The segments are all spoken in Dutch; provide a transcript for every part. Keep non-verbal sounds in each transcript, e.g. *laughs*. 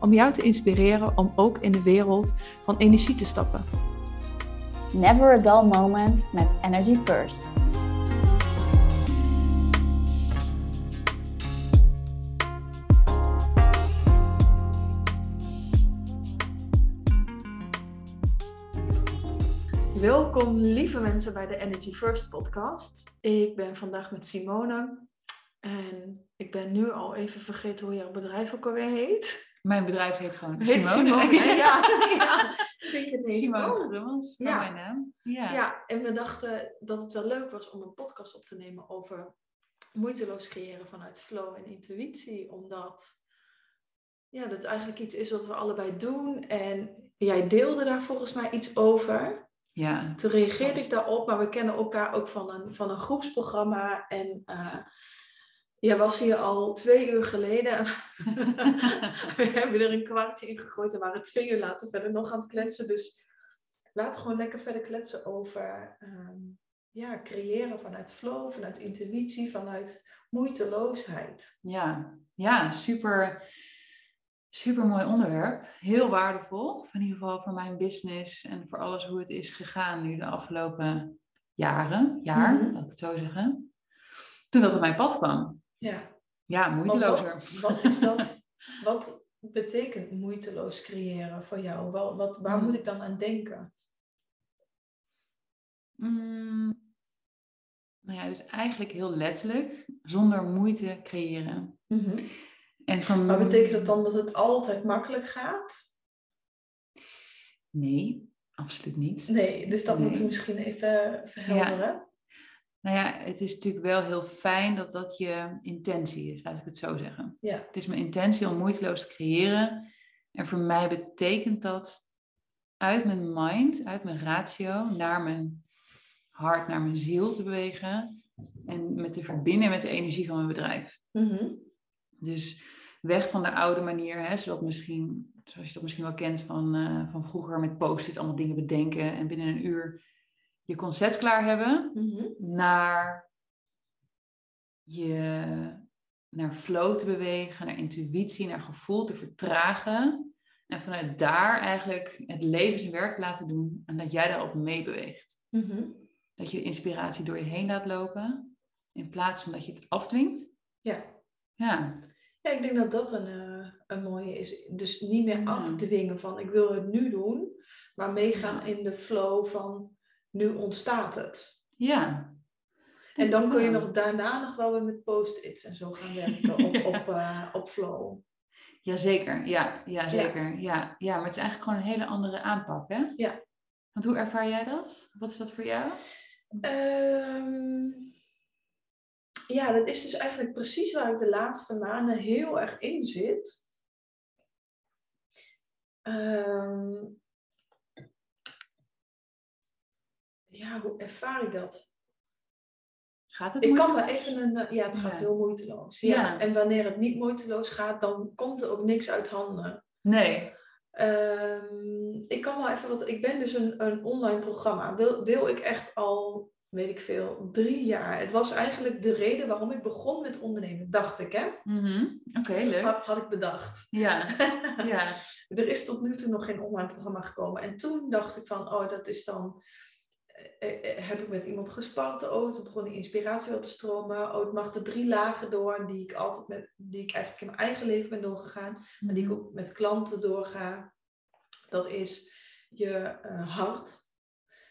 om jou te inspireren om ook in de wereld van energie te stappen. Never a dull moment met Energy First. Welkom lieve mensen bij de Energy First podcast. Ik ben vandaag met Simone en ik ben nu al even vergeten hoe jouw bedrijf ook alweer heet. Mijn bedrijf heet gewoon heet Simone. *laughs* Ja, ja. Ik het Simone oh. Grummels, ja. mijn naam. Ja. ja, en we dachten dat het wel leuk was om een podcast op te nemen over moeiteloos creëren vanuit flow en intuïtie. Omdat ja, dat eigenlijk iets is wat we allebei doen. En jij deelde daar volgens mij iets over. Ja. Toen reageerde ik daarop, maar we kennen elkaar ook van een, van een groepsprogramma. En uh, jij was hier al twee uur geleden. *laughs* we hebben er een kwartje in gegooid en waren twee uur later verder nog aan het kletsen. Dus laten we gewoon lekker verder kletsen over um, ja, creëren vanuit flow, vanuit intuïtie, vanuit moeiteloosheid. Ja, ja super, super mooi onderwerp. Heel waardevol, in ieder geval voor mijn business en voor alles hoe het is gegaan nu de afgelopen jaren, jaar, mm -hmm. laat ik het zo zeggen. Toen dat op mijn pad kwam. Ja. Ja, moeitelozer. Wat, wat, is dat? *laughs* wat betekent moeiteloos creëren voor jou? Wat, wat, waar mm. moet ik dan aan denken? Mm. Nou ja, dus eigenlijk heel letterlijk, zonder moeite creëren. Mm -hmm. en voor maar betekent dat dan dat het altijd makkelijk gaat? Nee, absoluut niet. Nee, dus dat nee. moeten we misschien even verhelderen. Ja. Nou ja, het is natuurlijk wel heel fijn dat dat je intentie is, laat ik het zo zeggen. Ja. Het is mijn intentie om moeiteloos te creëren. En voor mij betekent dat uit mijn mind, uit mijn ratio, naar mijn hart, naar mijn ziel te bewegen. En met te verbinden met de energie van mijn bedrijf. Mm -hmm. Dus weg van de oude manier, hè, zoals, misschien, zoals je dat misschien wel kent van, uh, van vroeger met post-it allemaal dingen bedenken en binnen een uur je concept klaar hebben, mm -hmm. naar je naar flow te bewegen, naar intuïtie, naar gevoel te vertragen. En vanuit daar eigenlijk het leven zijn werk te laten doen en dat jij daarop meebeweegt. Mm -hmm. Dat je de inspiratie door je heen laat lopen, in plaats van dat je het afdwingt. Ja. Ja. Ja, ik denk dat dat een, uh, een mooie is. Dus niet meer afdwingen van ik wil het nu doen, maar meegaan in de flow van nu ontstaat het. Ja. En dan kun je nog daarna nog wel weer met post-its en zo gaan werken *laughs* op, op, uh, op flow. Jazeker, ja, ja, zeker. Ja. Ja, ja, maar het is eigenlijk gewoon een hele andere aanpak, hè? Ja. Want hoe ervaar jij dat? Wat is dat voor jou? Um, ja, dat is dus eigenlijk precies waar ik de laatste maanden heel erg in zit. Um, ja, hoe ervaar ik dat? Gaat het ik moeiteloos? kan wel even een... Ja, het gaat Ja. heel moeiteloos. Ja. Ja. En wanneer het niet moeiteloos gaat, dan komt er ook niks uit handen. Nee. Ehm, ik kan wel even wat... Ik ben dus een, een online programma. Wil, wil ik echt al, weet ik veel, drie jaar. Het was eigenlijk de reden waarom ik begon met ondernemen, dacht ik, hè? Mhm. Oké, leuk. Had, had ik bedacht. Ja. *laughs* ja. er is tot nu toe nog geen online programma gekomen. En toen dacht ik van, oh, dat is dan... eh, eh, heb ik met iemand gespart. Oh, toen begon die inspiratie wel te stromen. Oh, het mag de drie lagen door die ik altijd met, die ik eigenlijk in mijn eigen leven ben doorgegaan. En die ik ook met klanten doorga. Dat is je eh, hart.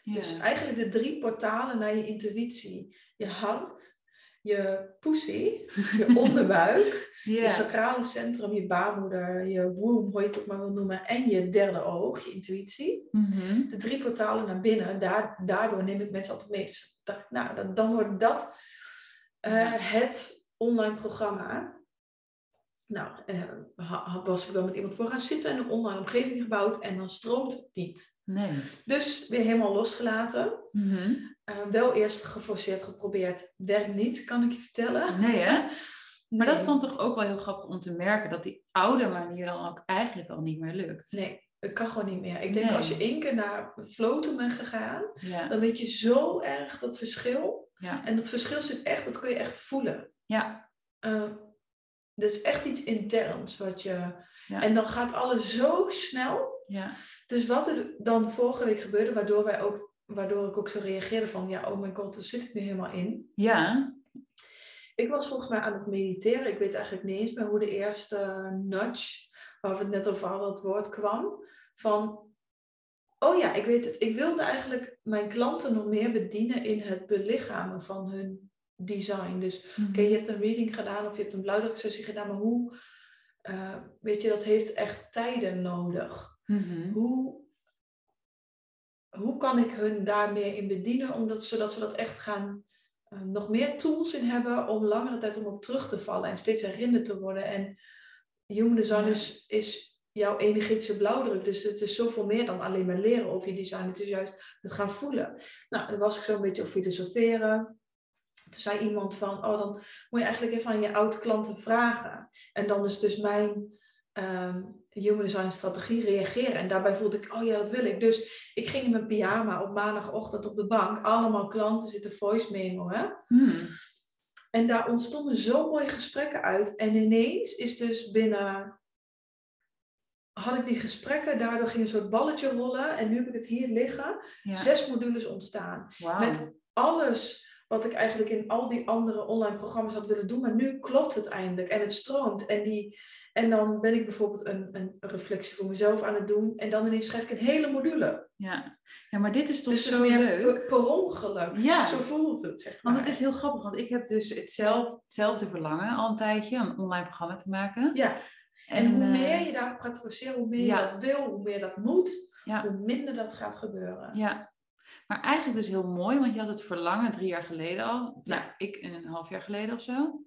Ja. Dus eigenlijk de drie portalen naar je intuïtie. Je hart, je pussy, *laughs* je onderbuik, je sacrale centrum, je baarmoeder, je womb, hoe je het ook maar wil noemen, en je derde oog, je intuïtie. Mhm. De drie portalen naar binnen, daar, daardoor neem ik mensen altijd mee. Dus dacht ik, nou, dan, dan wordt dat eh, het online programma. Nou, uh, was ik wel met iemand voor gaan zitten en een online omgeving gebouwd en dan stroomt het niet. Nee. Dus weer helemaal losgelaten. Mhm. Uh, wel eerst geforceerd geprobeerd. Werkt niet, kan ik je vertellen. Nee hè? *laughs* Maar dat is Nee. dan toch ook wel heel grappig om te merken dat die oude manier dan ook eigenlijk al niet meer lukt. Nee, het kan gewoon niet meer. Ik denk Nee. als je één keer naar flow toe bent gegaan, Ja, dan weet je zo erg dat verschil. ja, En dat verschil zit echt, dat kun je echt voelen. ja, Uh, dat is echt iets interns wat je. Ja. En dan gaat alles zo snel. ja. Dus wat er dan vorige week gebeurde, waardoor wij ook, waardoor ik ook zo reageerde van ja, oh my god, daar zit ik nu helemaal in. Ja, Ik was volgens mij aan het mediteren. Ik weet eigenlijk niet eens meer hoe de eerste nudge, waar we het net over hadden, het woord kwam. Van, oh ja, ik weet het. Ik wilde eigenlijk mijn klanten nog meer bedienen in het belichamen van hun design. Dus oké, je hebt een reading gedaan of je hebt een blauwdruksessie gedaan, maar hoe, eh, weet je, dat heeft echt tijden nodig. Mhm. Hoe, hoe kan ik hun daar meer in bedienen, omdat, zodat ze dat echt gaan, eh, nog meer tools in hebben om langere tijd om op terug te vallen en steeds herinnerd te worden. En human design is, is jouw energetische blauwdruk, dus het is zoveel meer dan alleen maar leren over je design. Het is juist het gaan voelen. Nou, dan was ik zo een beetje op filosoferen. Toen zei iemand van, oh, dan moet je eigenlijk even aan je oud-klanten vragen. En dan is dus mijn ehm, human design strategie reageren. En daarbij voelde ik, oh ja, dat wil ik. Dus ik ging in mijn pyjama op maandagochtend op de bank. Allemaal klanten zitten voice memo, hè. Hmm. En daar ontstonden zo mooie gesprekken uit. En ineens is dus binnen... Had ik die gesprekken, daardoor ging een soort balletje rollen. En nu heb ik het hier liggen. Ja. Zes modules ontstaan met alles wat ik eigenlijk in al die andere online programma's had willen doen. Maar nu klopt het eindelijk en het stroomt. En, die, en dan ben ik bijvoorbeeld een, een reflectie voor mezelf aan het doen. En dan ineens schrijf ik een hele module. Ja. ja, maar dit is toch dus zo meer leuk. per, per ongeluk. Ja. Zo voelt het, zeg maar. Want het is heel grappig, want ik heb dus hetzelfde, hetzelfde verlangen al een tijdje om een online programma te maken. Ja, en, hoe eh, meer je daarop gaat forceren, hoe meer ja. je dat wil, hoe meer dat moet, Ja. hoe minder dat gaat gebeuren. Ja, maar eigenlijk dus heel mooi, want je had het verlangen drie jaar geleden al. Ja. Nou, ik een half jaar geleden of zo.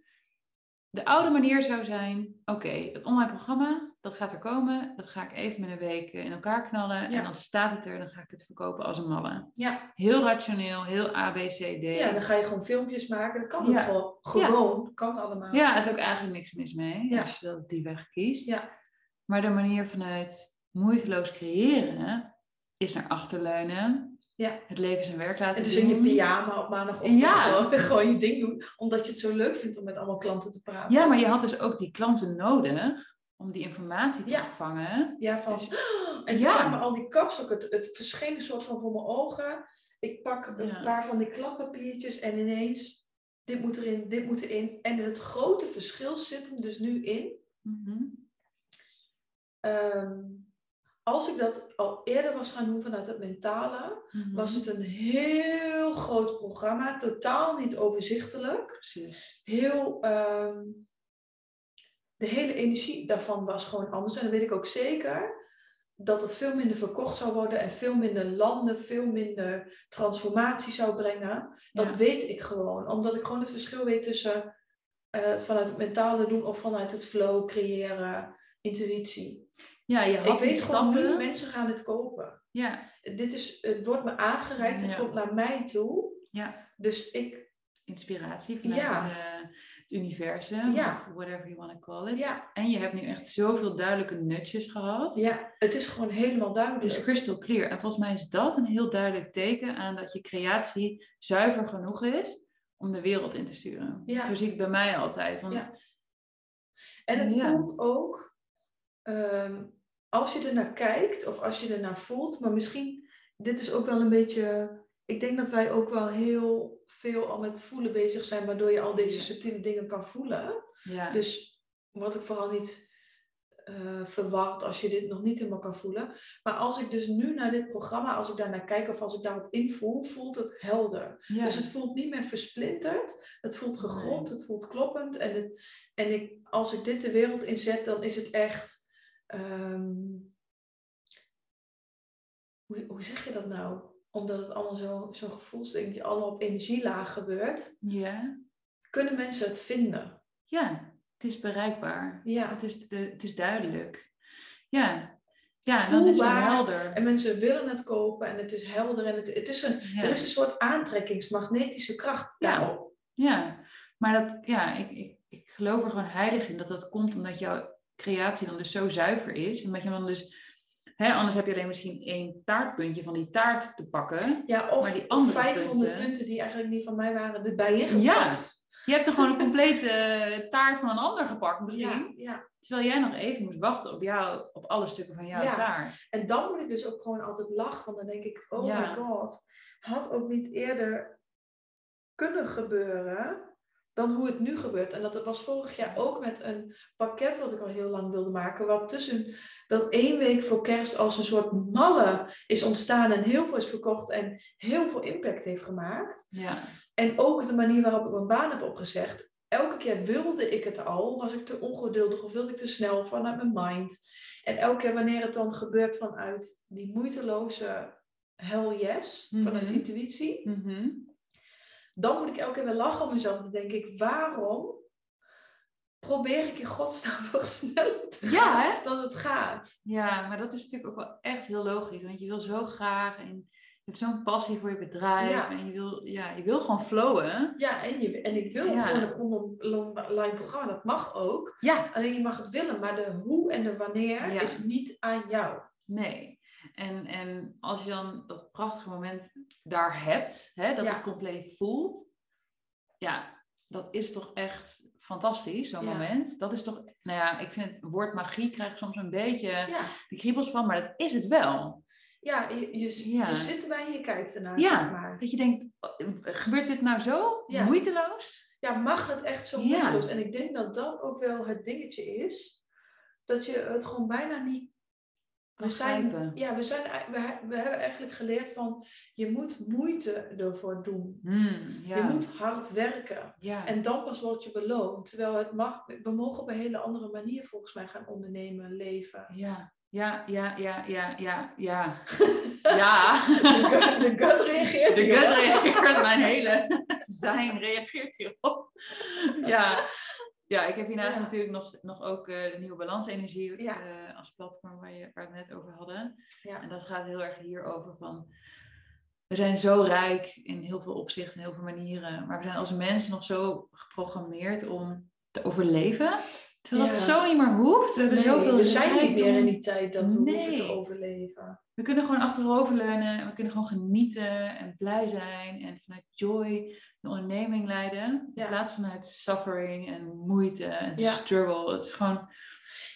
De oude manier zou zijn, oké, het online programma, dat gaat er komen. Dat ga ik even met een week eh, in elkaar knallen. Ja. En dan staat het er en dan ga ik het verkopen als een malle. Ja. Heel rationeel, heel A, B, C, D. ja, dan ga je gewoon filmpjes maken. Dat kan ook Ja. gewoon. Gewoon, kan allemaal. Ja, er is ook eigenlijk niks mis mee als je dat die weg kiest. Ja. Maar de manier vanuit moeiteloos creëren is naar achterleunen. Ja. Het leven zijn werk laten En dus doen. in je pyjama op maandagochtend Ja. gewoon, *laughs* gewoon je ding doen. Omdat je het zo leuk vindt om met allemaal klanten te praten. Ja, maar je had dus ook die klanten nodig om die informatie te Ja. ontvangen. Ja, van... Dus- En toen Ja. kwamen al die kapstok, het, het verscheen een soort van voor mijn ogen. Ik pak een Ja. paar van die kladpapiertjes en ineens, dit moet erin, dit moet erin. En het grote verschil zit hem dus nu in. Mhm. ehm, als ik dat al eerder was gaan doen vanuit het mentale, Mhm. was het een heel groot programma, totaal niet overzichtelijk. Precies. heel. ehm, de hele energie daarvan was gewoon anders. En dan weet ik ook zeker dat het veel minder verkocht zou worden en veel minder landen, veel minder transformatie zou brengen. Dat Ja. weet ik gewoon, omdat ik gewoon het verschil weet tussen eh, vanuit het mentale doen of vanuit het flow creëren, intuïtie. Ja, je had Ik weet die gewoon nu, stappen. mensen gaan het kopen. Ja, Dit is, het wordt me aangereikt, het Ja. komt naar mij toe. ja, Dus ik, inspiratie vanuit Ja. eh, het universum, Ja. of whatever you want to call it. ja, En je hebt nu echt zoveel duidelijke nutjes gehad. ja, het is gewoon helemaal duidelijk. Het is crystal clear. En volgens mij is dat een heel duidelijk teken aan dat je creatie zuiver genoeg is om de wereld in te sturen. Ja. Zo zie ik het bij mij altijd. Ja. En het voelt ook, ehm, als je er naar kijkt of als je er naar voelt, maar misschien, dit is ook wel een beetje, ik denk dat wij ook wel heel veel al met voelen bezig zijn, waardoor je al deze subtiele dingen kan voelen. ja. Dus wat ik vooral niet eh verwacht als je dit nog niet helemaal kan voelen. Maar als ik dus nu naar dit programma, als ik daar naar kijk of als ik daarop invoel, voelt het helder. ja. Dus het voelt niet meer versplinterd. Het voelt gegrond, het voelt kloppend. En, het, en ik, als ik dit de wereld inzet, dan is het echt. Ehm, hoe, hoe zeg je dat nou? Omdat het allemaal zo- zo'n gevoelsding, die allemaal op energielaag gebeurt. ja. Kunnen mensen het vinden? Ja. het is bereikbaar. Ja. Het, is de, het is duidelijk. Ja, ja dan is het Voelbaar. helder. En mensen willen het kopen en het is helder en het, het is een, Ja. er is een soort aantrekkingsmagnetische kracht Ja. daarop. Ja, maar dat, ja, ik, ik, ik geloof er gewoon heilig in dat dat komt omdat jouw creatie dan dus zo zuiver is. Omdat je dan dus, hè, anders heb je alleen misschien één taartpuntje van die taart te pakken. Ja, of, Maar die andere 500 punten- punten. die eigenlijk niet van mij waren, erbij ingepakt. Ja, Je hebt er gewoon een complete eh, taart van een ander gepakt misschien. ja, ja. Terwijl jij nog even moest wachten op, jou, op alle stukken van jouw Ja. taart. En dan moet ik dus ook gewoon altijd lachen, want dan denk ik, oh my god, had ook niet eerder kunnen gebeuren dan hoe het nu gebeurt. En dat was vorig jaar ook met een pakket wat ik al heel lang wilde maken, wat tussen dat één week voor kerst als een soort malle is ontstaan en heel veel is verkocht en heel veel impact heeft gemaakt. Ja, En ook de manier waarop ik mijn baan heb opgezegd. Elke keer wilde ik het al, was ik te ongeduldig of wilde ik te snel vanuit mijn mind. En elke keer wanneer het dan gebeurt vanuit die moeiteloze hell yes, vanuit Mhm. intuïtie, Mhm. Dan moet ik elke keer weer lachen om mezelf. Dan denk ik, waarom probeer ik in godsnaam *laughs* nog sneller te Ja, gaan hè? dan het gaat? ja, maar dat is natuurlijk ook wel echt heel logisch. Want je wil zo graag en je hebt zo'n passie voor je bedrijf. Ja. En je wil, ja, je wil gewoon flowen. Ja, en, je, en ik wil Ja. gewoon het online programma, dat mag ook. Ja, Alleen je mag het willen, maar de hoe en de wanneer is niet aan jou. Nee. En, en als je dan dat prachtige moment daar hebt, hè, dat Ja. het compleet voelt, ja, dat is toch echt fantastisch, zo'n Ja. moment. Dat is toch, nou ja, ik vind het woord magie krijgt soms een beetje Ja, de kriebels van, maar dat is het wel. ja, je, je, Ja. je zit erbij en je kijkt ernaar, Ja. zeg maar. Dat je denkt, oh, gebeurt dit nou zo? Moeiteloos? Ja, mag het echt zo moeiteloos? En ik denk dat dat ook wel het dingetje is. Dat je het gewoon bijna niet... We zijn, ja, we, zijn, we, he- we hebben eigenlijk geleerd van... Je moet moeite ervoor doen. Hmm, ja. Je moet hard werken. ja. En dan pas word je beloond. Terwijl het mag, we mogen op een hele andere manier volgens mij gaan ondernemen, leven. ja, ja, ja, ja, ja, ja, ja. *laughs* ja. De gut, de gut reageert De hierop. gut reageert, mijn hele *laughs* zijn reageert hierop. Ja. *laughs* ja, ik heb hiernaast Ja. natuurlijk nog, nog ook eh, de nieuwe balansenergie Ja. eh, als platform waar, je, waar we het net over hadden. Ja. En dat gaat heel erg hierover van, we zijn zo rijk in heel veel opzichten, heel veel manieren, maar we zijn als mens nog zo geprogrammeerd om te overleven. Terwijl dat zo niet meer hoeft. We hebben Nee, zoveel we zijn niet meer in die tijd dat we hoeven te overleven. We kunnen gewoon achteroverleunen en we kunnen gewoon genieten en blij zijn en vanuit joy de onderneming leiden. Ja. In plaats vanuit suffering en moeite en Ja. struggle. Het is gewoon,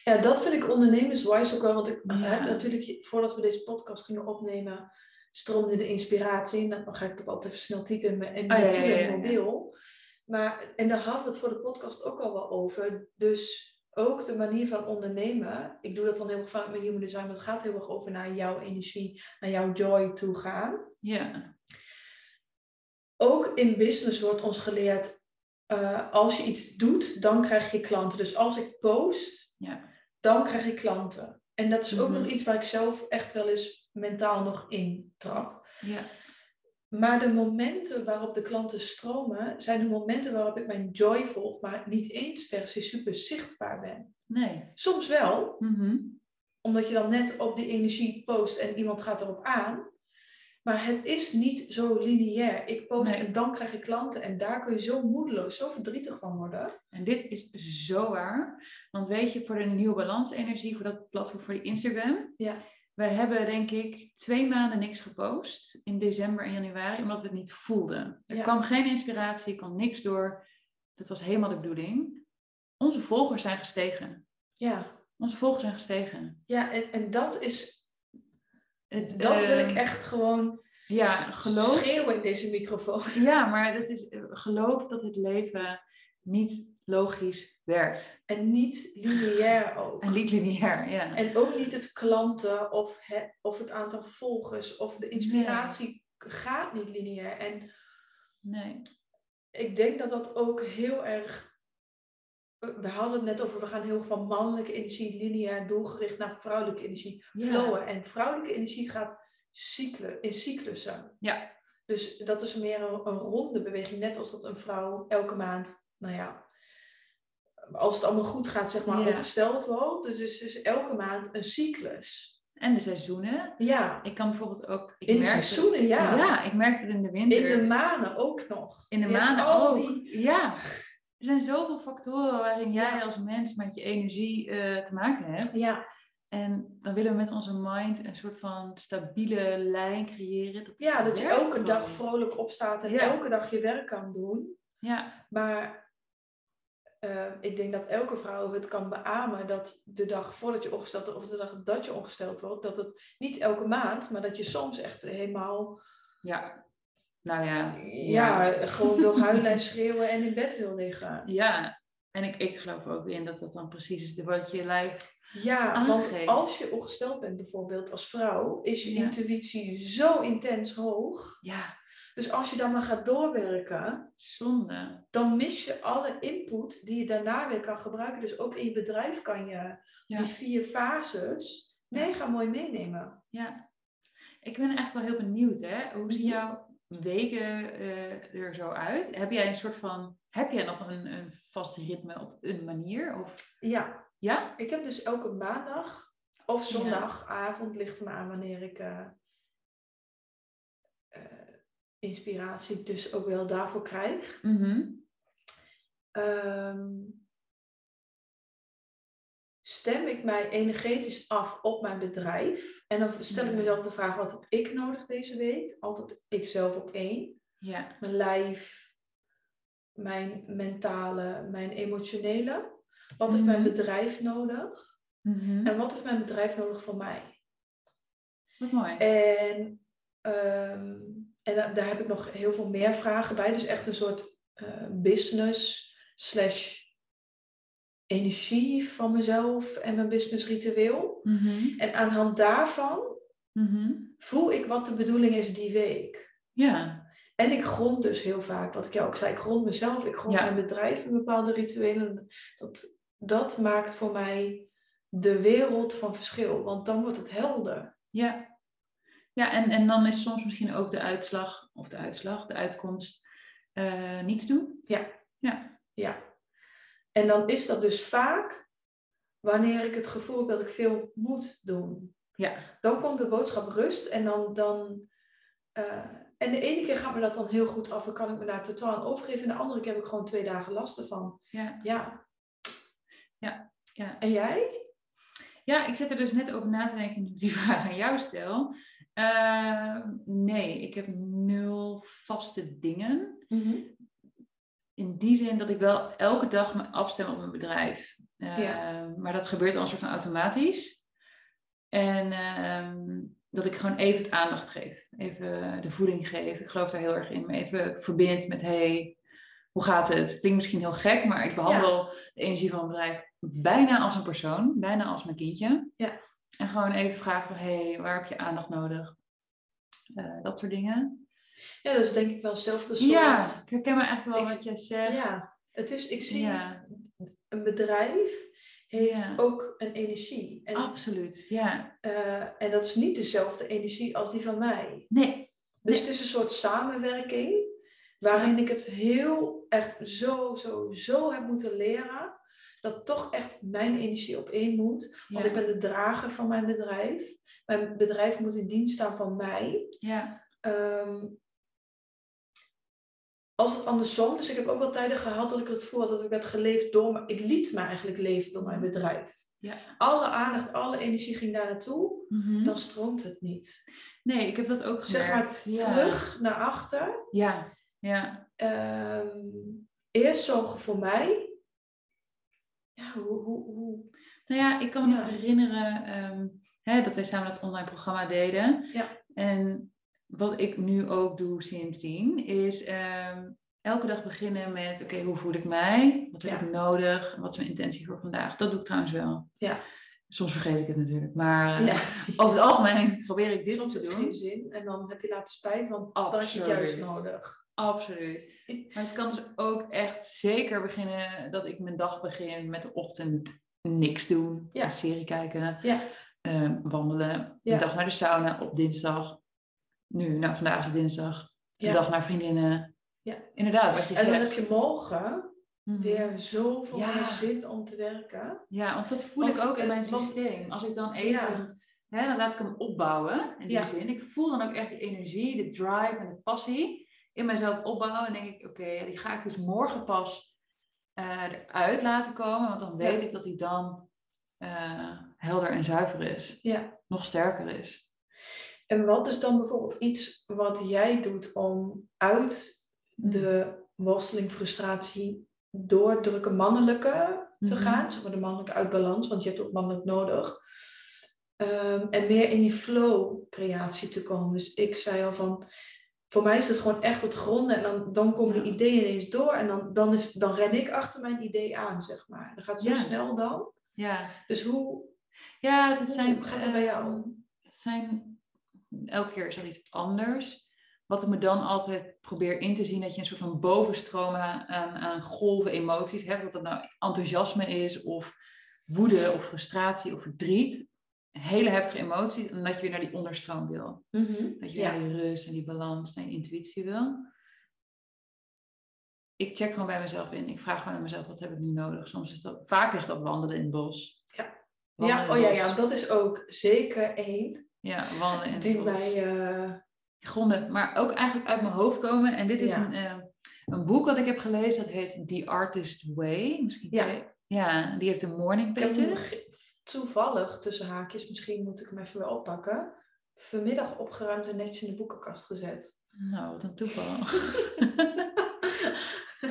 Ja, dat vind ik ondernemerswise ook wel. Want ik heb natuurlijk, voordat we deze podcast gingen opnemen, stroomde de inspiratie. Nou, dan ga ik dat altijd even snel typen in mijn, in Oh, mobiel. Maar, en daar hadden we het voor de podcast ook al wel over. Dus ook de manier van ondernemen. Ik doe dat dan heel erg vanuit mijn human design. Maar het gaat heel erg over naar jouw energie, naar jouw joy toe gaan. ja, Ook in business wordt ons geleerd, eh, als je iets doet, dan krijg je klanten. Dus als ik post, ja, dan krijg ik klanten. En dat is ook Mhm. nog iets waar ik zelf echt wel eens mentaal nog in trap. ja, Maar de momenten waarop de klanten stromen, zijn de momenten waarop ik mijn joy volg, maar niet eens per se super zichtbaar ben. nee. Soms wel, Mhm. omdat je dan net op die energie post en iemand gaat erop aan. Maar het is niet zo lineair. Ik post Nee. en dan krijg ik klanten en daar kun je zo moedeloos, zo verdrietig van worden. En dit is zo waar. Want weet je, voor de nieuwe balansenergie, voor dat platform, voor die Instagram. Ja. We hebben denk ik twee maanden niks gepost in december en januari, omdat we het niet voelden. Er Ja. kwam geen inspiratie, kwam niks door. Dat was helemaal de bedoeling. Onze volgers zijn gestegen. Ja, Onze volgers zijn gestegen. ja en, en dat is, Het, dat wil eh, ik echt gewoon Ja, geloof. schreeuwen in deze microfoon. *laughs* Ja, maar het is, eh, geloof dat het leven niet logisch werkt. En niet lineair ook. En niet lineair, ja. En ook niet het klanten of het, of het aantal volgers of de inspiratie gaat niet lineair. En Nee. ik denk dat dat ook heel erg. We hadden het net over, we gaan heel van mannelijke energie lineair doelgericht naar vrouwelijke energie Ja. flowen. En vrouwelijke energie gaat cyclen, in cyclussen. Ja. Dus dat is meer een, een ronde beweging, net als dat een vrouw elke maand, nou ja, als het allemaal goed gaat, zeg maar, Ja. opgesteld wordt. Dus, dus, dus elke maand een cyclus. En de seizoenen. Ja, Ik kan bijvoorbeeld ook... Ik in de seizoenen, ja. Ja, ik merkte het in de winter. In de maanden ook nog. In de al ook. die- Ja. Er zijn zoveel factoren waarin jij Ja. als mens met je energie eh, te maken hebt. Ja, En dan willen we met onze mind een soort van stabiele lijn creëren. Dat ja, dat je elke dag vrolijk opstaat en Ja. elke dag je werk kan doen. Ja, Maar eh, ik denk dat elke vrouw het kan beamen dat de dag voordat je ongesteld wordt of de dag dat je ongesteld wordt, dat het niet elke maand, maar dat je soms echt helemaal ja. Nou ja. ja, gewoon wil *laughs* huilen en schreeuwen en in bed wil liggen. Ja. En ik, ik geloof ook in dat dat dan precies is wat je lijf... Ja, want als je ongesteld bent bijvoorbeeld als vrouw, is je Ja. intuïtie zo intens hoog. Ja, Dus als je dan maar gaat doorwerken, zonde. dan mis je alle input die je daarna weer kan gebruiken. Dus ook in je bedrijf kan je Ja. die vier fases mega mooi meenemen. Ja. Ik ben eigenlijk wel heel benieuwd, hè. Hoe zien Mhm. jouw weken eh, er zo uit? Heb jij een soort van... Heb jij nog een, een vast ritme op een manier? Of... Ja, Ja? ik heb dus elke maandag of zondagavond, ligt maar aan wanneer ik eh, eh, inspiratie dus ook wel daarvoor krijg. Mhm. Ehm, stem ik mij energetisch af op mijn bedrijf. En dan stel ik mezelf de vraag, wat heb ik nodig deze week? Altijd ikzelf op één. Ja. Mijn lijf, mijn mentale, mijn emotionele. Wat heeft mijn Mhm. bedrijf nodig? Mhm. En wat heeft mijn bedrijf nodig van mij? Wat mooi. En, ehm, en da- daar heb ik nog heel veel meer vragen bij. Dus echt een soort eh, business slash energie van mezelf en mijn business ritueel. Mhm. En aan de hand daarvan Mhm. voel ik wat de bedoeling is die week. Ja. En ik grond dus heel vaak, wat ik jou ook zei, ik grond mezelf, ik grond Ja. mijn bedrijf in bepaalde rituelen. Dat, dat maakt voor mij de wereld van verschil, want dan wordt het helder. Ja. Ja, en, en dan is soms misschien ook de uitslag, of de uitslag, de uitkomst, eh, niets doen. Ja. En dan is dat dus vaak wanneer ik het gevoel heb dat ik veel moet doen. Ja. Dan komt de boodschap rust en dan. dan eh, en de ene keer gaat me dat dan heel goed af en kan ik me daar totaal aan overgeven. En de andere keer heb ik gewoon twee dagen last ervan. Ja. Ja. Ja, ja. En jij? Ja, ik zit er dus net over na te denken nu ik die *laughs* vraag aan jou stel. Eh, nee, ik heb nul vaste dingen. In die zin dat ik wel elke dag me afstem op mijn bedrijf. Eh, Ja. Maar dat gebeurt dan een soort van automatisch. En ehm, dat ik gewoon even het aandacht geef. Even de voeding geef. Ik geloof daar heel erg in. Me even verbind met, hey, hoe gaat het? Klinkt misschien heel gek, maar ik behandel de energie van mijn bedrijf bijna als een persoon. Bijna als mijn kindje. Ja. En gewoon even vragen van, hey, waar heb je aandacht nodig? Eh, dat soort dingen. Ja, dat is denk ik wel hetzelfde soort. Ja, ik herken me echt wel Ik- wat jij zegt. Ja, het is, ik zie Ja. een bedrijf heeft Ja. ook een energie. En, Absoluut, ja. eh, en dat is niet dezelfde energie als die van mij. Nee, Dus Nee. het is een soort samenwerking waarin ik het heel erg zo, zo, zo heb moeten leren. Dat toch echt mijn energie op één moet. Want ik ben de drager van mijn bedrijf. Mijn bedrijf moet in dienst staan van mij. ja. Ehm, als het andersom, dus ik heb ook wel tijden gehad dat ik het had dat ik werd geleefd door, ik liet me eigenlijk leven door mijn bedrijf. Ja. Alle aandacht, alle energie ging daar naartoe, Mhm. dan stroomt het niet. Nee, ik heb dat ook Zeg maar ja. terug naar achter. Ja, ja. Ehm, eerst zorgen voor mij. Ja, hoe, hoe, hoe. Nou ja, ik kan me Ja. nog herinneren ehm, hè, dat wij samen dat online programma deden. Ja. En wat ik nu ook doe sindsdien, is ehm, elke dag beginnen met, oké, hoe voel ik mij? Wat heb Ja. ik nodig? Wat is mijn intentie voor vandaag? Dat doe ik trouwens wel. Ja. Soms vergeet ik het natuurlijk, maar eh, Ja. over het algemeen *laughs* probeer ik dit Soms te doen. geen zin en dan heb je later spijt, want dan heb je het Absoluut. juist nodig. Absoluut. *laughs* Maar het kan dus ook echt zeker beginnen dat ik mijn dag begin met de ochtend niks doen. Ja. Een serie kijken, Ja. eh, wandelen, een dag naar de sauna op dinsdag. Nu, nou vandaag is het dinsdag. Ja. dag naar vriendinnen. Ja. Inderdaad, wat je En dan zegt. heb je morgen Mhm. weer zoveel Ja. meer zin om te werken. Ja, want dat voel Want, ik ook in mijn want- systeem. Als ik dan even, Ja. hè, dan laat ik hem opbouwen in die zin. Ik voel dan ook echt de energie, de drive en de passie in mezelf opbouwen. En denk ik, oké, die ga ik dus morgen pas eh, eruit laten komen. Want dan weet ik dat die dan eh, helder en zuiver is. Ja. Nog sterker is. En wat is dan bijvoorbeeld iets wat jij doet om uit de worsteling, frustratie, doordrukken mannelijke te Mhm. gaan, zeg maar de mannelijke uitbalans, want je hebt ook mannelijk nodig. Ehm, en meer in die flow creatie te komen. Dus ik zei al van, voor mij is het gewoon echt het gronden en dan, dan komen Ja. die ideeën ineens door en dan, dan, is, dan ren ik achter mijn idee aan, zeg maar. Dat gaat zo Ja. snel dan. Ja, Dus hoe, ja het zijn, hoe gaat het bij jou? ehm, het zijn, elke keer is dat iets anders. Wat ik me dan altijd probeer in te zien, dat je een soort van bovenstroom aan, aan, golven emoties hebt. Of dat nou enthousiasme is, of woede, of frustratie, of verdriet. Hele heftige emoties. En dat je weer naar die onderstroom wil. Dat je Ja. naar die rust en die balans, naar je intuïtie wil. Ik check gewoon bij mezelf in. Ik vraag gewoon aan mezelf, wat heb ik nu nodig? Soms is dat, vaak is dat wandelen in het bos. Ja. Wandelen Ja, oh ja, ja, dat is ook zeker één Ja, wandelen in het die bos. mij... eh, gronden, maar ook eigenlijk uit mijn hoofd komen. En dit is Ja. een, eh, een boek wat ik heb gelezen, dat heet The Artist Way. Misschien Ja. ja, die heeft de morning pages. ge- toevallig tussen haakjes, misschien moet ik hem even weer oppakken. Vanmiddag opgeruimd en netjes in de boekenkast gezet. Nou, wat een toeval.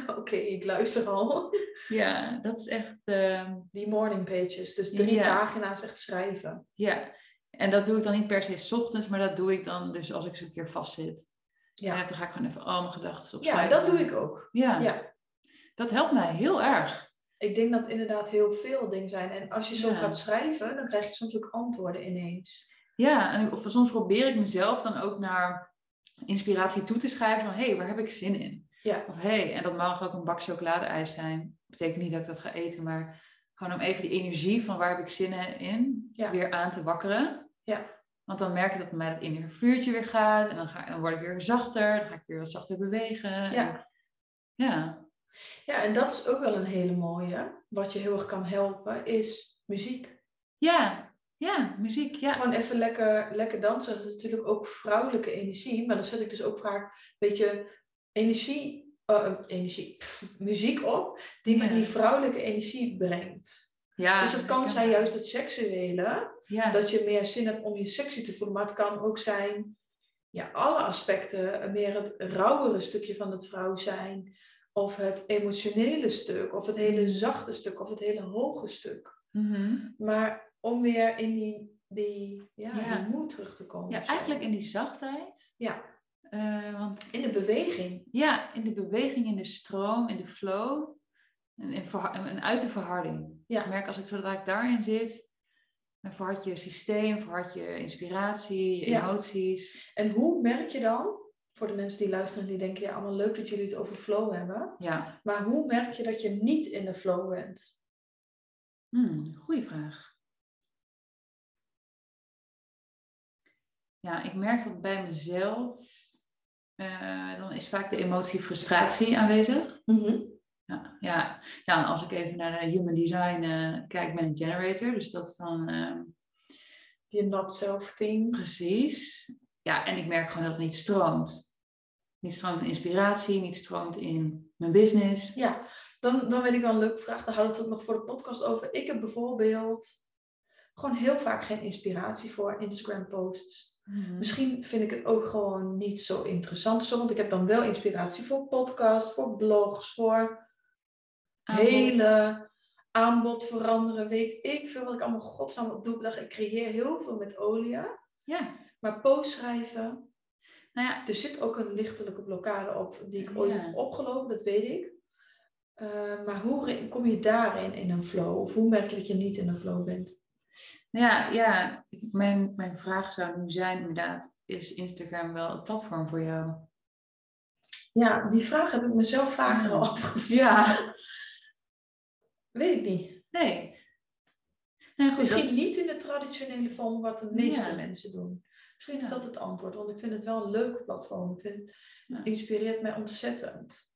*laughs* Oké, ik luister al. ja, dat is echt, ehm, Die morning pages, dus drie Ja. pagina's echt schrijven. ja. En dat doe ik dan niet per se 's ochtends, maar dat doe ik dan dus als ik zo'n keer vastzit. Ja. Ja, Dan ga ik gewoon even al mijn gedachten ja opschrijven. dat doe ik ook. Ja, Ja. dat helpt mij heel erg. Ik denk dat inderdaad heel veel dingen zijn. En als je zo Ja. gaat schrijven, dan krijg je soms ook antwoorden ineens. Ja, en of soms probeer ik mezelf dan ook naar inspiratie toe te schrijven van, hé, hey, waar heb ik zin in? Ja. Of hé, hey, en dat mag ook een bak chocoladeijs zijn. Betekent niet dat ik dat ga eten, maar gewoon om even die energie van waar heb ik zin in Ja. weer aan te wakkeren. Ja. Want dan merk ik dat bij mij dat innige vuurtje weer gaat en dan, ga, dan word ik weer zachter, dan ga ik weer wat zachter bewegen. Ja. En, ja, Ja, en dat is ook wel een hele mooie. Wat je heel erg kan helpen, is muziek. ja, ja, muziek, ja. Gewoon even lekker, lekker dansen. Dat is natuurlijk ook vrouwelijke energie. Maar dan zet ik dus ook vaak een beetje energie, eh, energie pff, muziek op. Die me Ja. die vrouwelijke energie brengt. ja dus het kan zijn juist het seksuele. Ja, Dat je meer zin hebt om je sexy te voelen. Maar het kan ook zijn, ja, alle aspecten. Meer het rauwere stukje van het vrouw zijn. Of het emotionele stuk. Of het hele Mm. zachte stuk. Of het hele hoge stuk. Mhm. Maar om weer in die, die, ja, die moed terug te komen. ja eigenlijk in die zachtheid. Ja, Eh, want in de beweging. Ja, in de beweging, in de stroom, in de flow. En, in en uit de verharding. Ja. Ik merk als ik zodra ik daarin zit, dan verhard je systeem, verhard je inspiratie, je Ja. emoties. En hoe merk je dan, voor de mensen die luisteren die denken, ja, allemaal leuk dat jullie het over flow hebben. Ja, Maar hoe merk je dat je niet in de flow bent? hmm, goede vraag. Ja, ik merk dat bij mezelf, eh, dan is vaak de emotie frustratie aanwezig. Ja, ja. ja, en als ik even naar de human design eh, kijk, ben ik generator. Dus dat is dan ehm, Je not self thing. precies. Ja, en ik merk gewoon dat het niet stroomt. Niet stroomt in inspiratie, niet stroomt in mijn business. Ja, dan, dan weet ik wel een leuke vraag. Daar hadden we het ook nog voor de podcast over. Ik heb bijvoorbeeld gewoon heel vaak geen inspiratie voor Instagram posts. Mhm. Misschien vind ik het ook gewoon niet zo interessant zo. Want ik heb dan wel inspiratie voor podcasts, voor blogs, voor Aanbod. hele aanbod veranderen. Weet ik veel wat ik allemaal godsnaam op doe. Ik creëer heel veel met olie. Ja, Maar post schrijven, nou ja, er zit ook een lichtelijke blokkade op die ik ooit Ja. heb opgelopen, dat weet ik. Eh, maar hoe kom je daarin in een flow? Of hoe merk je dat je niet in een flow bent? Ja, ja. Mijn, mijn vraag zou nu zijn inderdaad, is Instagram wel het platform voor jou? Ja, die vraag heb ik mezelf vaker Ja. al afgevraagd. Ja. Weet ik niet. Nee. nee goed, Misschien dat- niet in de traditionele vorm wat de meeste Ja. mensen doen. Misschien is dat het antwoord, want ik vind het wel een leuk platform. Ik vind, het inspireert mij ontzettend.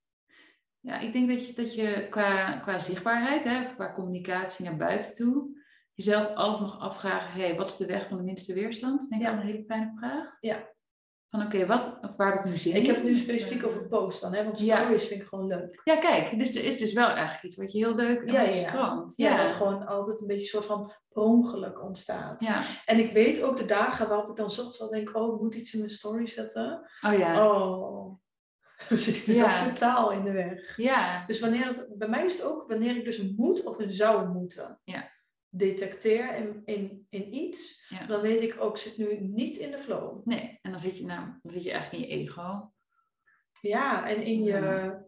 Ja, ik denk dat je, dat je qua, qua zichtbaarheid, hè, of qua communicatie naar buiten toe, jezelf altijd mag afvragen, hey, wat is de weg van de minste weerstand? Vind ik Ja. een hele fijne vraag. Ja. Van oké, wat, waar heb ik nu zin in? Ik heb het nu specifiek over post dan, hè? want Ja. stories vind ik gewoon leuk. Ja, kijk, dus er is dus wel eigenlijk iets wat je heel leuk Ja, ja, ja. dat gewoon altijd een beetje een soort van ongeluk ontstaat. ja. En ik weet ook de dagen waarop ik dan zocht zal denk, oh, ik moet iets in mijn story zetten. Oh ja. Oh, *laughs* dan zit ik mezelf Ja. totaal in de weg. Ja. Dus wanneer het, bij mij is het ook wanneer ik dus een moet of een zou moeten Ja. Detecteer in, in, in iets, Ja. dan weet ik ook, zit nu niet in de flow. Nee, en dan zit je, nou, dan zit je eigenlijk in je ego. Ja, en in je Ja.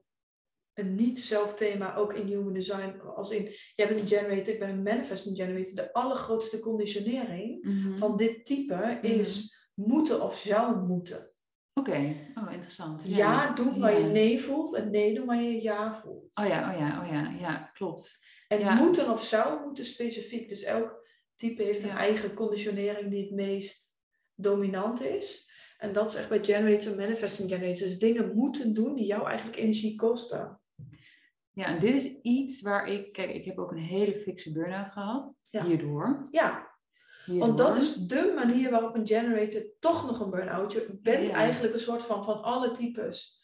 een niet-zelfthema, ook in human design, als in, jij bent een generator, ik ben een manifesting generator, de allergrootste conditionering Mhm. van dit type is moeten of zou moeten. Oké, oh interessant. Ja, doen waar je Ja. nee voelt en nee doen waar je ja voelt. Oh ja, oh ja, oh ja, ja, klopt. En ja. moeten of zou moeten specifiek. Dus elk type heeft een eigen conditionering die het meest dominant is. En dat is echt bij generator, manifesting generators. Dus dingen moeten doen die jou eigenlijk energie kosten. Ja, en dit is iets waar ik, kijk, ik heb ook een hele fikse burn-out gehad. Ja. Hierdoor. Ja, hierdoor. want dat is de manier waarop een generator toch nog een burn-out. Je bent Ja. eigenlijk een soort van van alle types.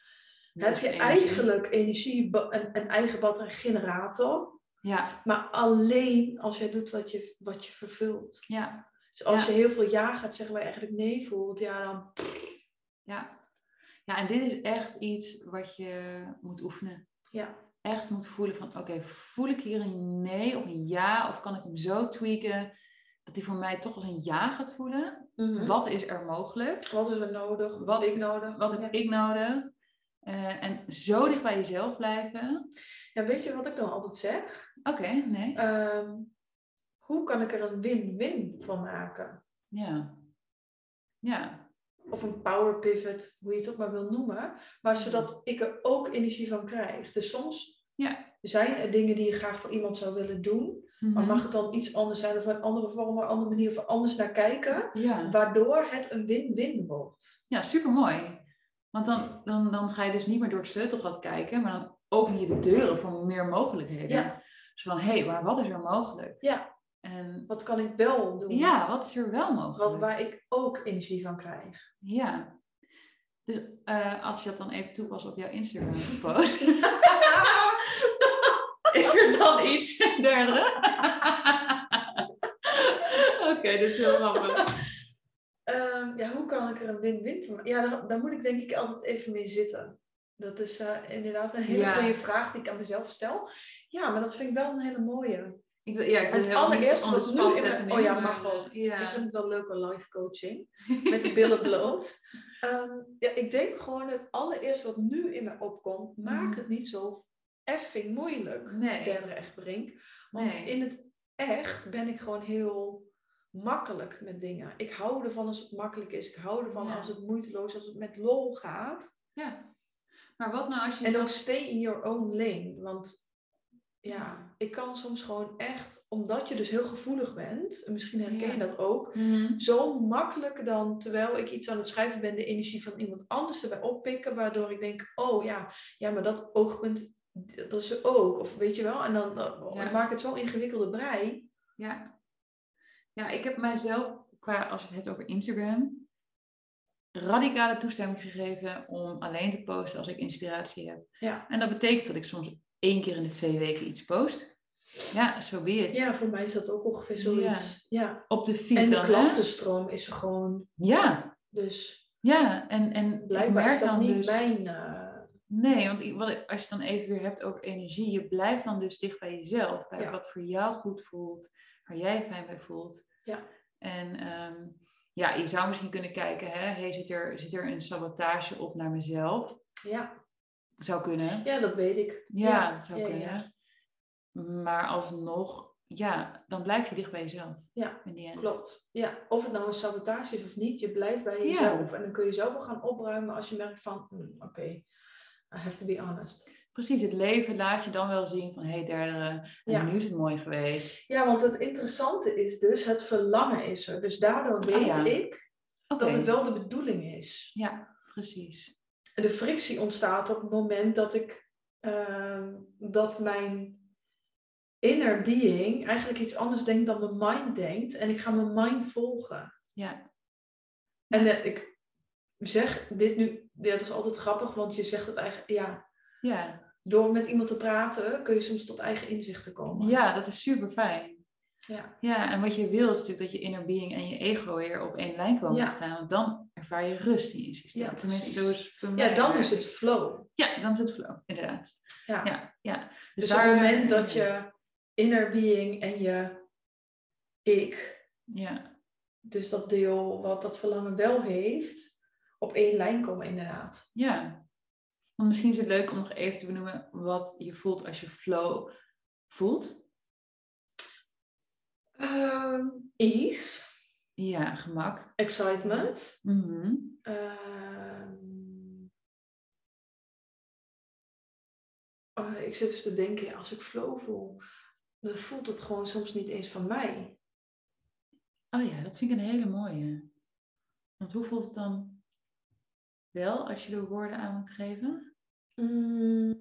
Ja, heb je energie. eigenlijk energie, een, een eigen batterijgenerator. Ja, Maar alleen als jij doet wat je, wat je vervult. ja, Dus als Ja. je heel veel ja gaat zeggen waar je eigenlijk nee voelt, ja dan ja. Ja, en dit is echt iets wat je moet oefenen. ja. Echt moet voelen van, oké, voel ik hier een nee of een ja? Of kan ik hem zo tweaken dat hij voor mij toch als een ja gaat voelen? Wat is er mogelijk? Wat is er nodig? Wat, Wat- heb ik nodig? Wat heb ik nodig? Eh, en zo dicht bij jezelf blijven. Ja, weet je wat ik dan altijd zeg? Oké, nee. Ehm, hoe kan ik er een win-win van maken? Ja. Ja. Of een power pivot, hoe je het ook maar wil noemen. Maar zodat ik er ook energie van krijg. Dus soms Ja. zijn er dingen die je graag voor iemand zou willen doen. Maar Mhm. mag het dan iets anders zijn of een andere vorm, een andere manier of anders naar kijken? Ja. Waardoor het een win-win wordt. Ja, super mooi. Want dan, dan, dan ga je dus niet meer door het sleutelgat kijken, maar dan open je de deuren voor meer mogelijkheden. Ja. Dus van, hé, hey, maar wat is er mogelijk? Ja. En Wat kan ik wel doen? ja, wat is er wel mogelijk? Wat, waar ik ook energie van krijg. Ja. Dus eh, als je dat dan even toepast op jouw Instagram *laughs* post, *laughs* is er dan iets derde? *laughs* Oké, dit is heel grappig. Ja, hoe kan ik er een win-win van maken? Ja, daar, daar moet ik denk ik altijd even mee zitten. Dat is eh, inderdaad een hele Ja. goede vraag die ik aan mezelf stel. Ja, maar dat vind ik wel een hele mooie. Ik wil, ja, ik Het the wat nu in mijn- oh ja, mag wel. eh, Ja. Ik vind het wel leuke live coaching. *laughs* Met de billen bloot. Ehm, ja, ik denk gewoon het allereerste wat nu in mij opkomt. Maak Mhm. het niet zo effing moeilijk. Nee. Derde echt brink. Want Nee. in het echt ben ik gewoon heel makkelijk met dingen. Ik hou ervan als het makkelijk is. Ik hou ervan Ja. als het moeiteloos, als het met lol gaat. Ja. Maar wat nou als je En zelf- ook stay in your own lane. Want ja, ik kan soms gewoon echt, omdat je dus heel gevoelig bent, en misschien herken je Ja. dat ook, Mhm. zo makkelijk dan, terwijl ik iets aan het schrijven ben, de energie van iemand anders erbij oppikken, waardoor ik denk, oh ja, ja, maar dat oogpunt, dat is er ook. Of weet je wel, en dan, dan Ja. maak ik het zo'n ingewikkelde brei. Ja. Ja, ik heb mijzelf, qua, als je het hebt over Instagram, radicale toestemming gegeven om alleen te posten als ik inspiratie heb. Ja. En dat betekent dat ik soms één keer in de twee weken iets post. Ja, zo be it. Ja, voor mij is dat ook ongeveer zoiets. Ja. Op de feed En de dan, hè? klantenstroom is er gewoon, Ja, dus ja. En, en ik blijkbaar merk is dat dan niet dus... mijn... eh, Nee, want ik- wat, ik- als je het dan even weer hebt over energie, je blijft dan dus dicht bij jezelf. Bij Ja. wat voor jou goed voelt, waar jij je fijn bij voelt. Ja. En ehm, ja, je zou misschien kunnen kijken, hè, hey, zit, er, zit er een sabotage op naar mezelf? ja. Zou kunnen. ja, dat weet ik. Ja, zou ja, ja. kunnen. Maar alsnog, ja, dan blijf je dicht bij jezelf. Ja. Klopt. Ja, of het nou een sabotage is of niet, je blijft bij Ja. jezelf. En dan kun je zelf wel gaan opruimen als je merkt van, hmm, oké, I have to be honest. Precies, het leven laat je dan wel zien van, hé hey, derde, Ja. nu is het mooi geweest. Ja, want het interessante is dus, het verlangen is er. Dus daardoor weet Ah, ja. ik dat het wel de bedoeling is. ja, precies. De frictie ontstaat op het moment dat ik ehm, dat mijn inner being eigenlijk iets anders denkt dan mijn mind denkt. En ik ga mijn mind volgen. Ja. En eh, ik zeg dit nu, ja, dat is altijd grappig, want je zegt het eigenlijk, ja, Ja. door met iemand te praten kun je soms tot eigen inzichten komen. ja, dat is super fijn. Ja. Ja, en wat je wil is natuurlijk dat je inner being en je ego weer op één lijn komen Ja. te staan. Want dan ervaar je rust in je systeem. Ja, Tenminste, zo is ja, dan werkt. is het flow. Ja, dan is het flow, inderdaad. Ja. Ja, ja. Dus, daar- op het moment dat je inner being en je ik, Ja, dus dat deel wat dat verlangen wel heeft, op één lijn komen inderdaad. ja. Want misschien is het leuk om nog even te benoemen wat je voelt als je flow voelt. Ehm, ease, Ja, gemak. excitement. Mhm. Ehm, oh, ik zit even te denken, als ik flow voel, dan voelt het gewoon soms niet eens van mij. Oh ja, dat vind ik een hele mooie. Want hoe voelt het dan wel als je er woorden aan moet geven? Mm.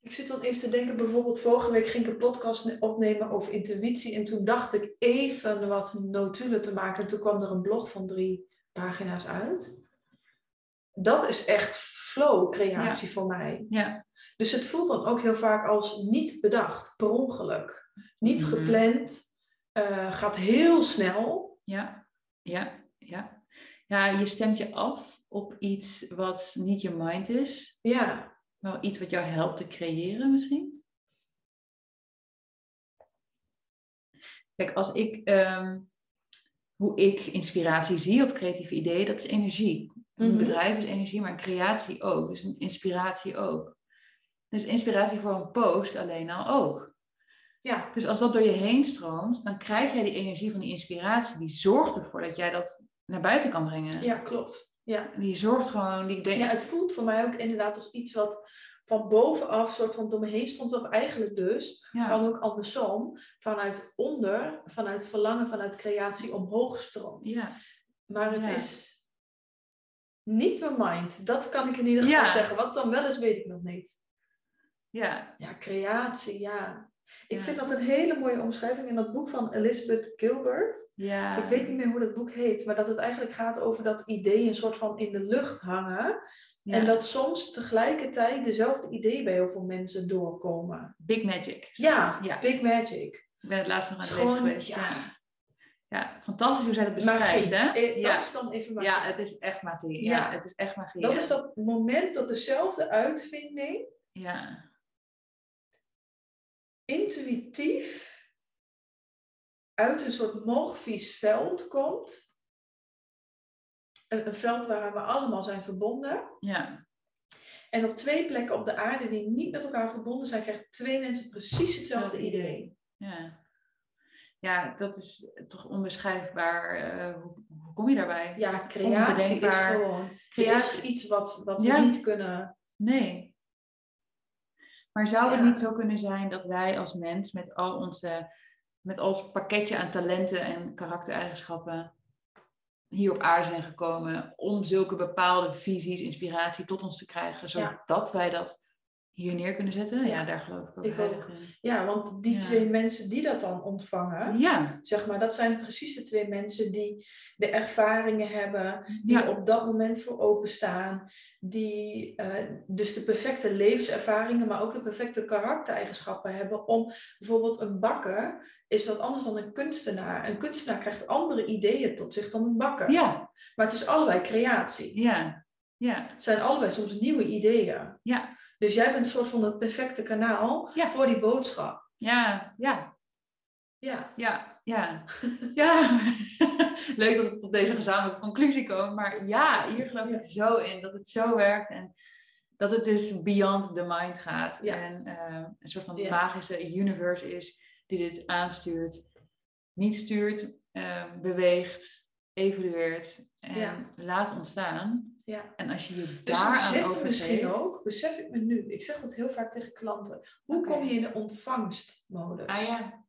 Ik zit dan even te denken, bijvoorbeeld vorige week ging ik een podcast ne- opnemen over intuïtie. En toen dacht ik even wat notulen te maken. En toen kwam er een blog van drie pagina's uit. Dat is echt flow-creatie voor mij. Ja, Dus het voelt dan ook heel vaak als niet bedacht, per ongeluk. Niet Mhm. gepland, eh, gaat heel snel. ja, ja, ja. Ja, je stemt je af op iets wat niet je mind is. Ja, Wel iets wat jou helpt te creëren misschien. Kijk, als ik, ehm, hoe ik inspiratie zie of creatieve ideeën, dat is energie. Een Mhm. bedrijf is energie, maar een creatie ook. Dus een inspiratie ook. Dus inspiratie voor een post alleen al ook. Ja, Dus als dat door je heen stroomt, dan krijg jij die energie van die inspiratie. Die zorgt ervoor dat jij dat naar buiten kan brengen. ja, klopt. Ja. Die zorgt gewoon, die denk ja, het voelt voor mij ook inderdaad als iets wat van bovenaf soort van door me heen stond. Dat eigenlijk dus, ja, kan ook andersom, vanuit onder, vanuit verlangen, vanuit creatie omhoog stroomt. ja, Maar het Ja. is niet mijn mind. Dat kan ik in ieder geval zeggen. Wat dan wel is, weet ik nog niet. ja, Ja, creatie, ja. Ik Ja. vind dat een hele mooie omschrijving in dat boek van Elizabeth Gilbert. ja. Ik weet niet meer hoe dat boek heet, maar dat het eigenlijk gaat over dat ideeën een soort van in de lucht hangen. Ja. En dat soms tegelijkertijd dezelfde ideeën bij heel veel mensen doorkomen. Big Magic. Ja, big magic. Ik ben het laatst nog aan Het lezen geweest. ja. Ja. fantastisch hoe zij dat Magie. beschrijft, hè? Eh, Ja. Dat is dan even magie. ja, het is echt magie. Ja, het is echt magie. dat is dat moment dat dezelfde uitvinding Ja, intuïtief uit een soort morfisch veld komt. Een, een veld waar we allemaal zijn verbonden. ja, En op twee plekken op de aarde die niet met elkaar verbonden zijn, krijgen twee mensen precies hetzelfde idee. ja. Ja, dat is toch onbeschrijfbaar. eh, hoe, hoe kom je daarbij? Ja, creatie is gewoon Creatie- is iets wat, wat Ja. we niet kunnen. Nee. Maar zou het niet zo kunnen zijn dat wij als mens met al onze, met ons pakketje aan talenten en karaktereigenschappen hier op aarde zijn gekomen om zulke bepaalde visies, inspiratie tot ons te krijgen, Ja. zodat wij dat hier neer kunnen zetten? Ja, daar geloof ik ook Ik. Ja, want die Ja. twee mensen die dat dan ontvangen, Ja, zeg maar, dat zijn precies de twee mensen die de ervaringen hebben, die ja, op dat moment voor openstaan, die eh, dus de perfecte levenservaringen, maar ook de perfecte karaktereigenschappen hebben om bijvoorbeeld een bakker is wat anders dan een kunstenaar. Een kunstenaar krijgt andere ideeën tot zich dan een bakker. ja, Maar het is allebei creatie. ja, ja, Het zijn allebei soms nieuwe ideeën. ja, Dus jij bent een soort van het perfecte kanaal Ja. voor die boodschap. ja, ja, Ja, Ja, ja, *laughs* ja. *laughs* Leuk dat we tot deze gezamenlijke conclusie komen. Maar ja, hier geloof ik zo in dat het zo werkt en dat het dus beyond the mind gaat. Ja. En eh, een soort van magische universe is die dit aanstuurt, niet stuurt, eh, beweegt, evolueert en laat ontstaan. Ja. En als je je Dus daaraan zitten overgeeft... misschien ook, besef ik me nu, ik zeg dat heel vaak tegen klanten, hoe kom je in de ontvangstmodus? Ah ja,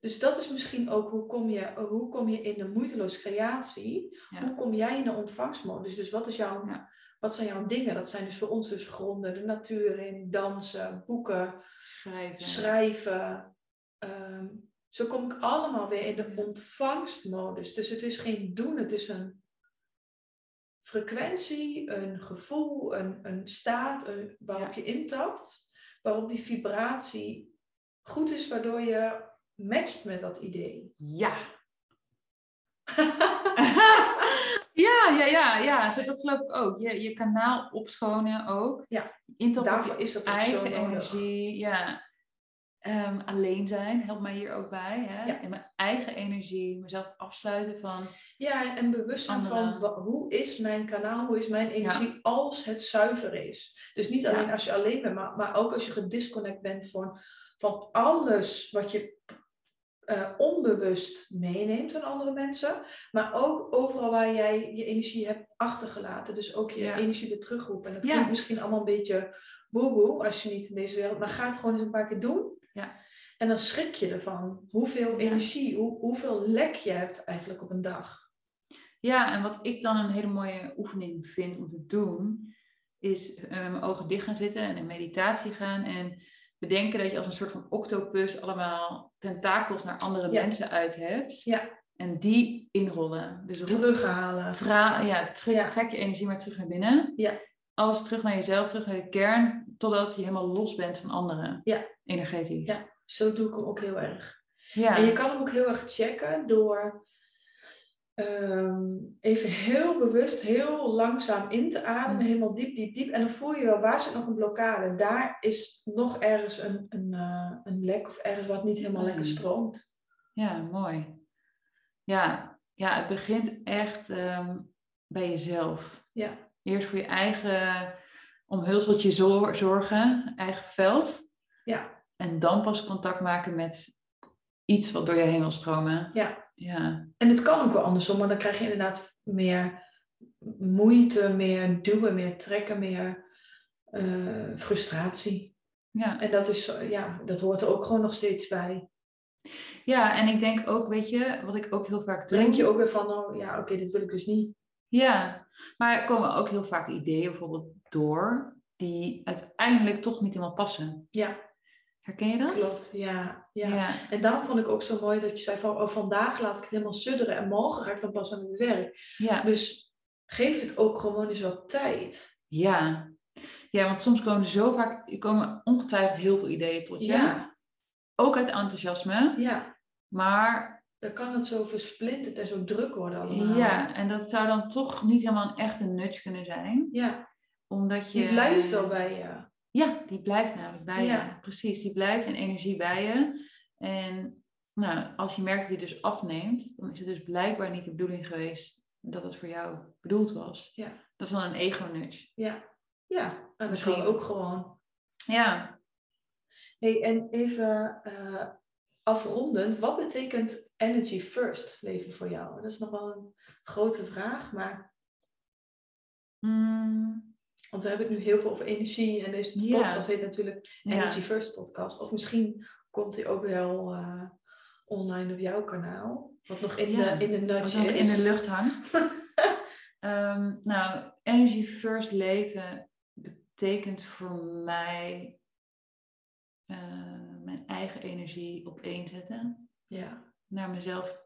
Dus dat is misschien ook hoe kom je, hoe kom je in de moeiteloos creatie? Ja. Hoe kom jij in de ontvangstmodus? Dus wat, is jouw, Ja. wat zijn jouw dingen? Dat zijn dus voor ons dus gronden, de natuur in, dansen, boeken, Schrijven. schrijven. Ehm, zo kom ik allemaal weer in de ontvangstmodus. Dus het is geen doen, het is een frequentie, een gevoel, een, een staat een- waarop je intapt. Waarop die vibratie goed is, waardoor je matcht met dat idee. Ja. *laughs* ja, ja, ja, ja. Zo, dat geloof ik ook. Je, je kanaal opschonen ook. Ja. Op Daarvoor is dat eigen energie. Ja. Ehm, alleen zijn helpt mij hier ook bij. Hè? Ja. Mijn eigen energie. Mezelf afsluiten van... Ja, en, bewust zijn van hoe is mijn kanaal, hoe is mijn energie als het zuiver is. Dus niet Ja. alleen als je alleen bent, maar, maar ook als je gedisconnect bent van, van alles wat je eh, onbewust meeneemt van andere mensen. Maar ook overal waar jij je energie hebt achtergelaten. Dus ook je energie weer terugroepen. En dat klinkt misschien allemaal een beetje boe als je niet in deze wereld... Maar ga het gewoon eens een paar keer doen. En dan schrik je ervan. Hoeveel Ja. energie, hoe, hoeveel lek je hebt eigenlijk op een dag. Ja, en wat ik dan een hele mooie oefening vind om te doen, is eh, met mijn ogen dicht gaan zitten en in meditatie gaan en bedenken dat je als een soort van octopus allemaal tentakels naar andere Ja. mensen uit hebt. Ja. En die inrollen. Dus Terughalen. tra- ja, terug, Ja. trek je energie maar terug naar binnen. Ja. Alles terug naar jezelf, terug naar de kern, totdat je helemaal los bent van anderen. Ja. Energetisch. Ja. Zo doe ik hem ook heel erg. Ja. En je kan hem ook heel erg checken door ehm, even heel bewust, heel langzaam in te ademen. Mm. Helemaal diep, diep, diep. En dan voel je wel, waar zit nog een blokkade? Daar is nog ergens een, een, eh, een lek of ergens wat niet helemaal Mm. lekker stroomt. Ja, mooi. Ja, ja het begint echt ehm, bij jezelf. Ja. Eerst voor je eigen omhulseltje zor- zorgen, eigen veld. Ja. En dan pas contact maken met iets wat door je heen wil stromen. Ja. Ja, En het kan ook wel andersom, maar dan krijg je inderdaad meer moeite, meer duwen, meer trekken, meer eh, frustratie. ja. En dat, is, ja, dat hoort er ook gewoon nog steeds bij. ja, en ik denk ook, weet je, wat ik ook heel vaak doe. Denk je ook weer van, oh ja, oké, dit wil ik dus niet. Ja, maar er komen ook heel vaak ideeën bijvoorbeeld door die uiteindelijk toch niet helemaal passen. Ja, Herken je dat? klopt. Ja, ja. Ja, En daarom vond ik ook zo mooi dat je zei van, oh, vandaag laat ik het helemaal sudderen en morgen ga ik dan pas aan het werk. ja. Dus geef het ook gewoon eens wat tijd. Ja. ja, want soms komen er zo vaak, komen ongetwijfeld heel veel ideeën tot je. Ja, Ook uit enthousiasme, ja. maar Dan kan het zo versplinterd en zo druk worden allemaal. ja, en dat zou dan toch niet helemaal een echte nudge kunnen zijn. Ja, Omdat je... blijft wel bij je. Ja, die blijft namelijk bij Ja. je. Precies, die blijft in energie bij je. En nou, als je merkt dat die dus afneemt, dan is het dus blijkbaar niet de bedoeling geweest dat het voor jou bedoeld was. Ja. Dat is dan een ego-nudge. Ja, ja. En Misschien. ook gewoon. Ja, Hey, en even eh, afrondend, wat betekent energy first leven voor jou? Dat is nog wel een grote vraag, maar Mm, want we hebben het nu heel veel over energie en deze podcast heet natuurlijk. Energy First podcast. Of misschien komt die ook wel eh, online op jouw kanaal, wat nog in, de, in de is. in lucht hangt. *laughs* Ehm, nou, energy first leven betekent voor mij eh, mijn eigen energie op één zetten. Ja, Naar mezelf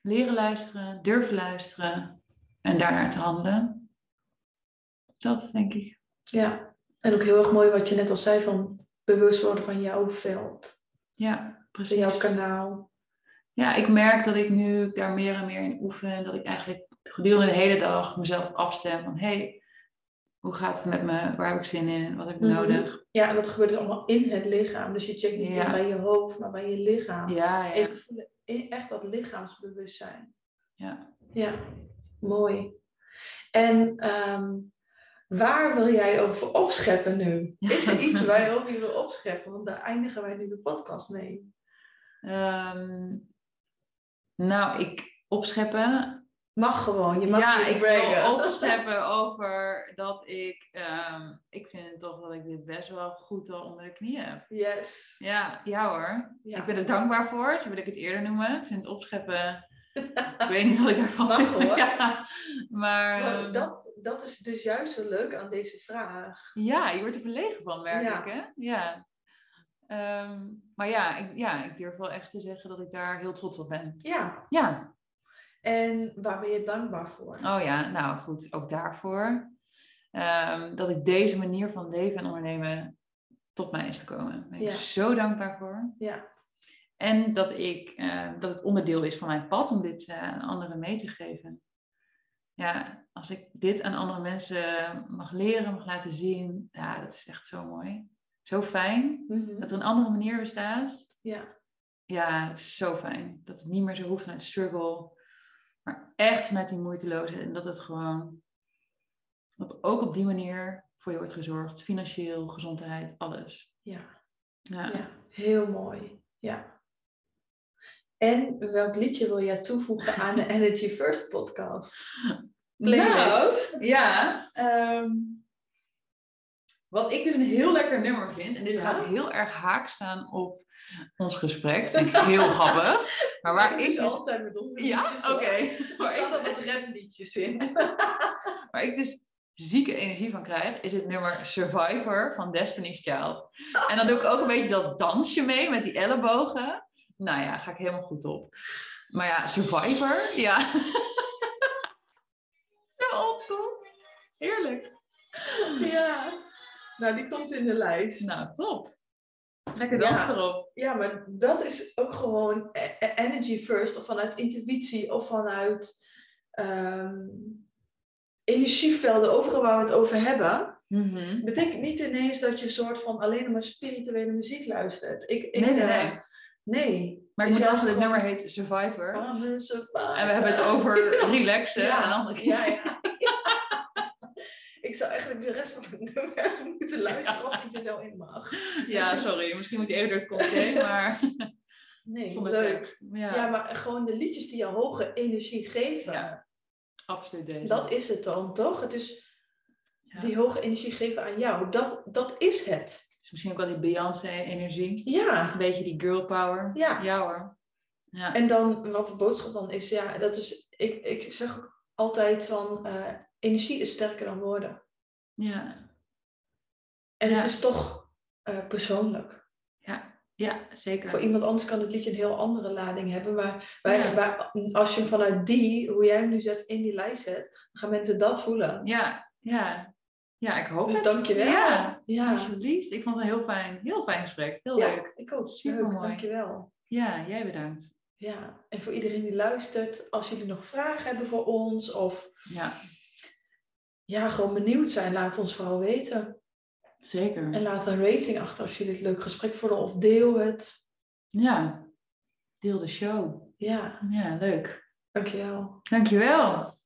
leren luisteren, durven luisteren en daarnaar te handelen. Dat denk ik. ja. En ook heel erg mooi wat je net al zei van bewust worden van jouw veld, Ja, van precies. jouw kanaal. Ja, ik merk dat ik nu daar meer en meer in oefen. Dat ik eigenlijk gedurende de hele dag mezelf afstem van... hey, hoe gaat het met me? Waar heb ik zin in? Wat heb ik Mhm. nodig? Ja, en dat gebeurt dus allemaal in het lichaam. Dus je checkt niet Ja. bij je hoofd, maar bij je lichaam. Ja, ja. Even voelen, echt dat lichaamsbewustzijn. ja. Ja, mooi. En ehm, waar wil jij over opscheppen nu? Is er iets waar je over wil *laughs* opscheppen? Want daar eindigen wij nu de podcast mee. Ehm, nou, ik opscheppen Mag gewoon. Je mag ja, niet ik wil opscheppen *laughs* over dat ik... ehm, ik vind toch dat ik dit best wel goed al onder de knie heb. Yes. Ja, ja hoor. Ja. Ik ben er dankbaar voor. Zo wil ik het eerder noemen. Ik vind het opscheppen... *laughs* ik weet niet wat ik daarvan Mag vind. hoor. Ja, maar... Maar ehm, dat, dat is dus juist zo leuk aan deze vraag. Ja, je wordt er verlegen van, merk Ja. hè? Ja. Ehm, maar ja ik, ja, ik durf wel echt te zeggen dat ik daar heel trots op ben. Ja. Ja. En waar ben je dankbaar voor? Oh ja, nou goed, ook daarvoor. Ehm, dat ik deze manier van leven en ondernemen tot mij is gekomen. Daar ben ik Ja. zo dankbaar voor. Ja. En dat, ik, eh, dat het onderdeel is van mijn pad om dit eh, aan anderen mee te geven. Ja, als ik dit aan andere mensen mag leren, mag laten zien, ja, dat is echt zo mooi. Zo fijn Mhm. dat er een andere manier bestaat. Ja. Ja, het is zo fijn. Dat het niet meer zo hoeft vanuit struggle, maar echt vanuit die moeiteloosheid. En dat het gewoon, dat ook op die manier voor je wordt gezorgd. Financieel, gezondheid, alles. Ja. Ja. ja, heel mooi. Ja. En welk liedje wil jij toevoegen aan de *laughs* Energy First podcast? Playlist. Nou, ja. ehm, wat ik dus een heel lekker nummer vind, en dit Ja? gaat heel erg haak staan op ons gesprek, vind ik heel *laughs* grappig. Maar waar ik dus... altijd met onze Ja, oké. hoor. Er Waar staan ik- wat remliedjes in. *laughs* Waar ik dus zieke energie van krijg, is het nummer Survivor van Destiny's Child. En dan doe ik ook een beetje dat dansje mee met die ellebogen. Nou ja, ga ik helemaal goed op. Maar ja, Survivor, ja. *laughs* Zo oldschool. Heerlijk. Ja. Nou, die komt in de lijst. Nou, top. Lekker Ja. dans erop. Ja, maar dat is ook gewoon e- e- energy first, of vanuit intuïtie, of vanuit ehm, energievelden, overal waar we het over hebben. Mhm. Betekent niet ineens dat je een soort van alleen maar spirituele muziek luistert. Ik, ik, Nee, nee, eh, nee. Nee. Maar ik moet zeggen, het nummer heet Survivor. I'm a survivor. En we hebben het over *laughs* relaxen Ja, en andere ja, ja. *laughs* Ik zou eigenlijk de rest van het nummer even moeten luisteren of die er wel in mag. Ja, sorry. Misschien moet hij even door het comité, *laughs* maar Nee, zonder leuk. tekst. Ja, maar gewoon de liedjes die je hoge energie geven. Absoluut deze. Dat is het dan, toch? Het is die hoge energie geven aan jou. Dat, dat is het. Is misschien ook wel die Beyoncé-energie. Ja. Een beetje die girl power. Ja. Ja hoor. Ja. En dan, wat de boodschap dan is, ja, dat is, ik, ik zeg ook altijd van, eh, energie is sterker dan woorden. ja. En het Ja. is toch eh, persoonlijk. ja, zeker. Voor iemand anders kan het liedje een heel andere lading hebben. Maar wij, Ja. wij- als je hem vanuit die, hoe jij hem nu zet, in die lijst zet, dan gaan mensen dat voelen. Ja, ja. Ja, ik hoop Dus het. dankjewel. Ja, Ja, alsjeblieft. Ik vond het een heel fijn, heel fijn gesprek. Heel ja leuk. ik ook. Supermooi. Leuk, dankjewel. Ja, jij bedankt. Ja, en voor iedereen die luistert, als jullie nog vragen hebben voor ons of Ja, ja, gewoon benieuwd zijn, laat ons vooral weten. zeker. En laat een rating achter als jullie het leuk gesprek vonden of deel het. Ja, deel de show. Ja, Ja, leuk. dankjewel. Dankjewel.